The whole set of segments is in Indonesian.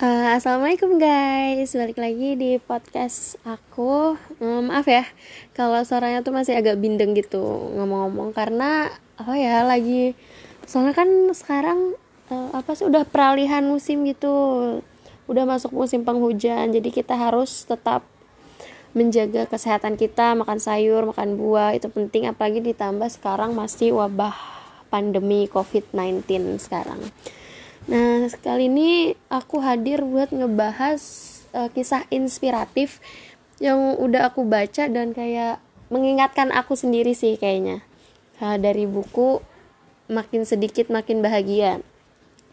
Uh, Assalamualaikum guys, balik lagi di podcast aku. Um, maaf ya, kalau suaranya tuh masih agak bindeng gitu ngomong-ngomong. Karena apa ya lagi soalnya kan sekarang uh, apa sih udah peralihan musim gitu, udah masuk musim penghujan, jadi kita harus tetap menjaga kesehatan kita, makan sayur, makan buah itu penting. Apalagi ditambah sekarang masih wabah pandemi COVID-19 sekarang. Nah, kali ini aku hadir buat ngebahas uh, kisah inspiratif yang udah aku baca dan kayak mengingatkan aku sendiri sih kayaknya. Uh, dari buku Makin Sedikit Makin Bahagia.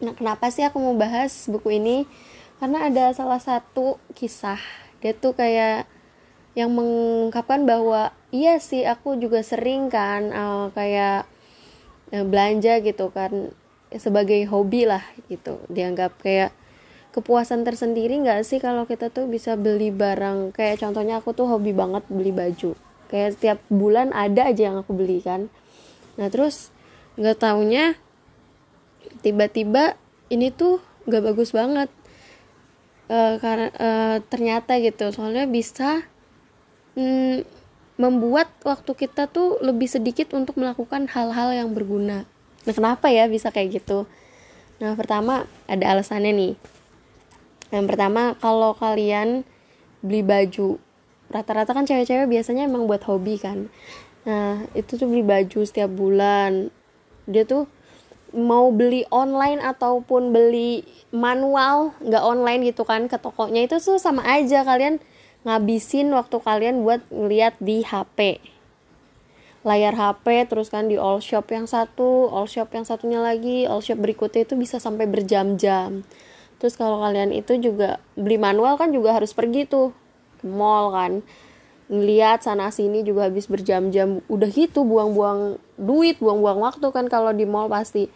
Nah, kenapa sih aku mau bahas buku ini? Karena ada salah satu kisah, dia tuh kayak yang mengungkapkan bahwa iya sih aku juga sering kan uh, kayak belanja gitu kan sebagai hobi lah gitu. Dianggap kayak kepuasan tersendiri nggak sih kalau kita tuh bisa beli barang? Kayak contohnya aku tuh hobi banget beli baju. Kayak setiap bulan ada aja yang aku beli kan. Nah terus nggak taunya tiba-tiba ini tuh nggak bagus banget. Uh, karena uh, ternyata gitu. Soalnya bisa mm, membuat waktu kita tuh lebih sedikit untuk melakukan hal-hal yang berguna Nah, kenapa ya bisa kayak gitu? Nah, pertama ada alasannya nih. Yang pertama, kalau kalian beli baju, rata-rata kan cewek-cewek biasanya emang buat hobi kan. Nah, itu tuh beli baju setiap bulan. Dia tuh mau beli online ataupun beli manual, nggak online gitu kan ke tokonya itu tuh sama aja kalian ngabisin waktu kalian buat ngeliat di HP layar HP terus kan di all shop yang satu all shop yang satunya lagi all shop berikutnya itu bisa sampai berjam-jam. Terus kalau kalian itu juga beli manual kan juga harus pergi tuh ke mall kan. Ngeliat sana sini juga habis berjam-jam udah gitu buang-buang duit buang-buang waktu kan kalau di mall pasti.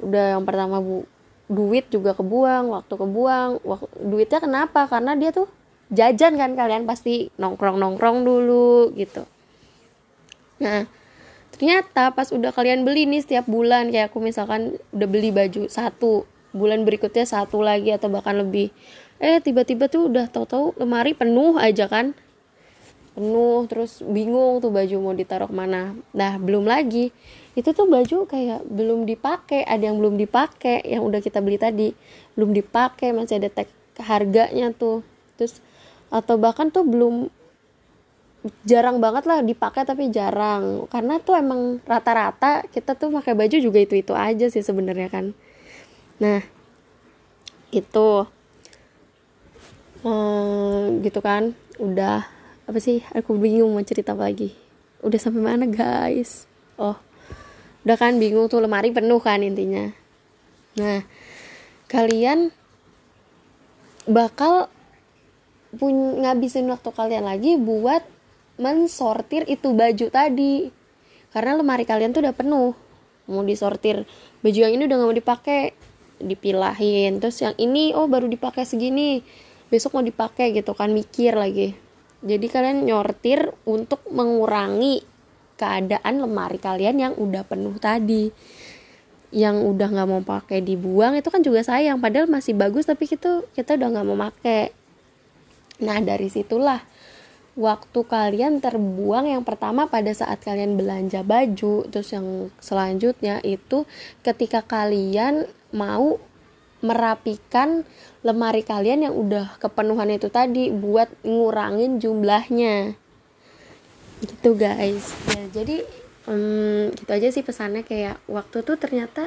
Udah yang pertama bu duit juga kebuang waktu kebuang waktu, duitnya kenapa? Karena dia tuh jajan kan kalian pasti nongkrong nongkrong dulu gitu Nah, ternyata pas udah kalian beli nih setiap bulan kayak aku misalkan udah beli baju satu, bulan berikutnya satu lagi atau bahkan lebih. Eh, tiba-tiba tuh udah tahu-tahu lemari penuh aja kan. Penuh terus bingung tuh baju mau ditaruh mana. Nah, belum lagi itu tuh baju kayak belum dipakai, ada yang belum dipakai yang udah kita beli tadi, belum dipakai masih ada tag harganya tuh. Terus atau bahkan tuh belum jarang banget lah dipakai tapi jarang. Karena tuh emang rata-rata kita tuh pakai baju juga itu itu aja sih sebenarnya kan. Nah itu. Hmm, gitu kan. Udah apa sih? Aku bingung mau cerita apa lagi. Udah sampai mana guys? Oh udah kan bingung tuh. Lemari penuh kan intinya. Nah kalian bakal pun ngabisin waktu kalian lagi buat mensortir itu baju tadi. Karena lemari kalian tuh udah penuh. Mau disortir baju yang ini udah gak mau dipakai dipilahin. Terus yang ini oh baru dipakai segini. Besok mau dipakai gitu kan mikir lagi. Jadi kalian nyortir untuk mengurangi keadaan lemari kalian yang udah penuh tadi. Yang udah nggak mau pakai dibuang itu kan juga sayang. Padahal masih bagus tapi kita kita udah nggak mau pakai. Nah dari situlah waktu kalian terbuang yang pertama pada saat kalian belanja baju terus yang selanjutnya itu ketika kalian mau merapikan lemari kalian yang udah kepenuhan itu tadi buat ngurangin jumlahnya. Gitu guys. Ya jadi um, gitu aja sih pesannya. Kayak waktu tuh ternyata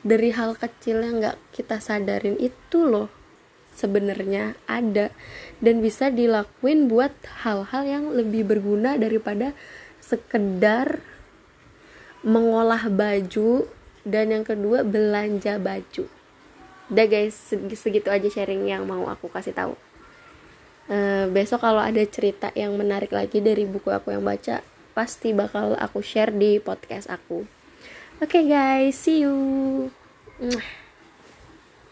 dari hal kecil yang nggak kita sadarin itu loh sebenarnya ada dan bisa dilakuin buat hal-hal yang lebih berguna daripada sekedar mengolah baju dan yang kedua belanja baju. Udah guys, segitu aja sharing yang mau aku kasih tahu. Uh, besok kalau ada cerita yang menarik lagi dari buku aku yang baca, pasti bakal aku share di podcast aku. Oke okay guys, see you.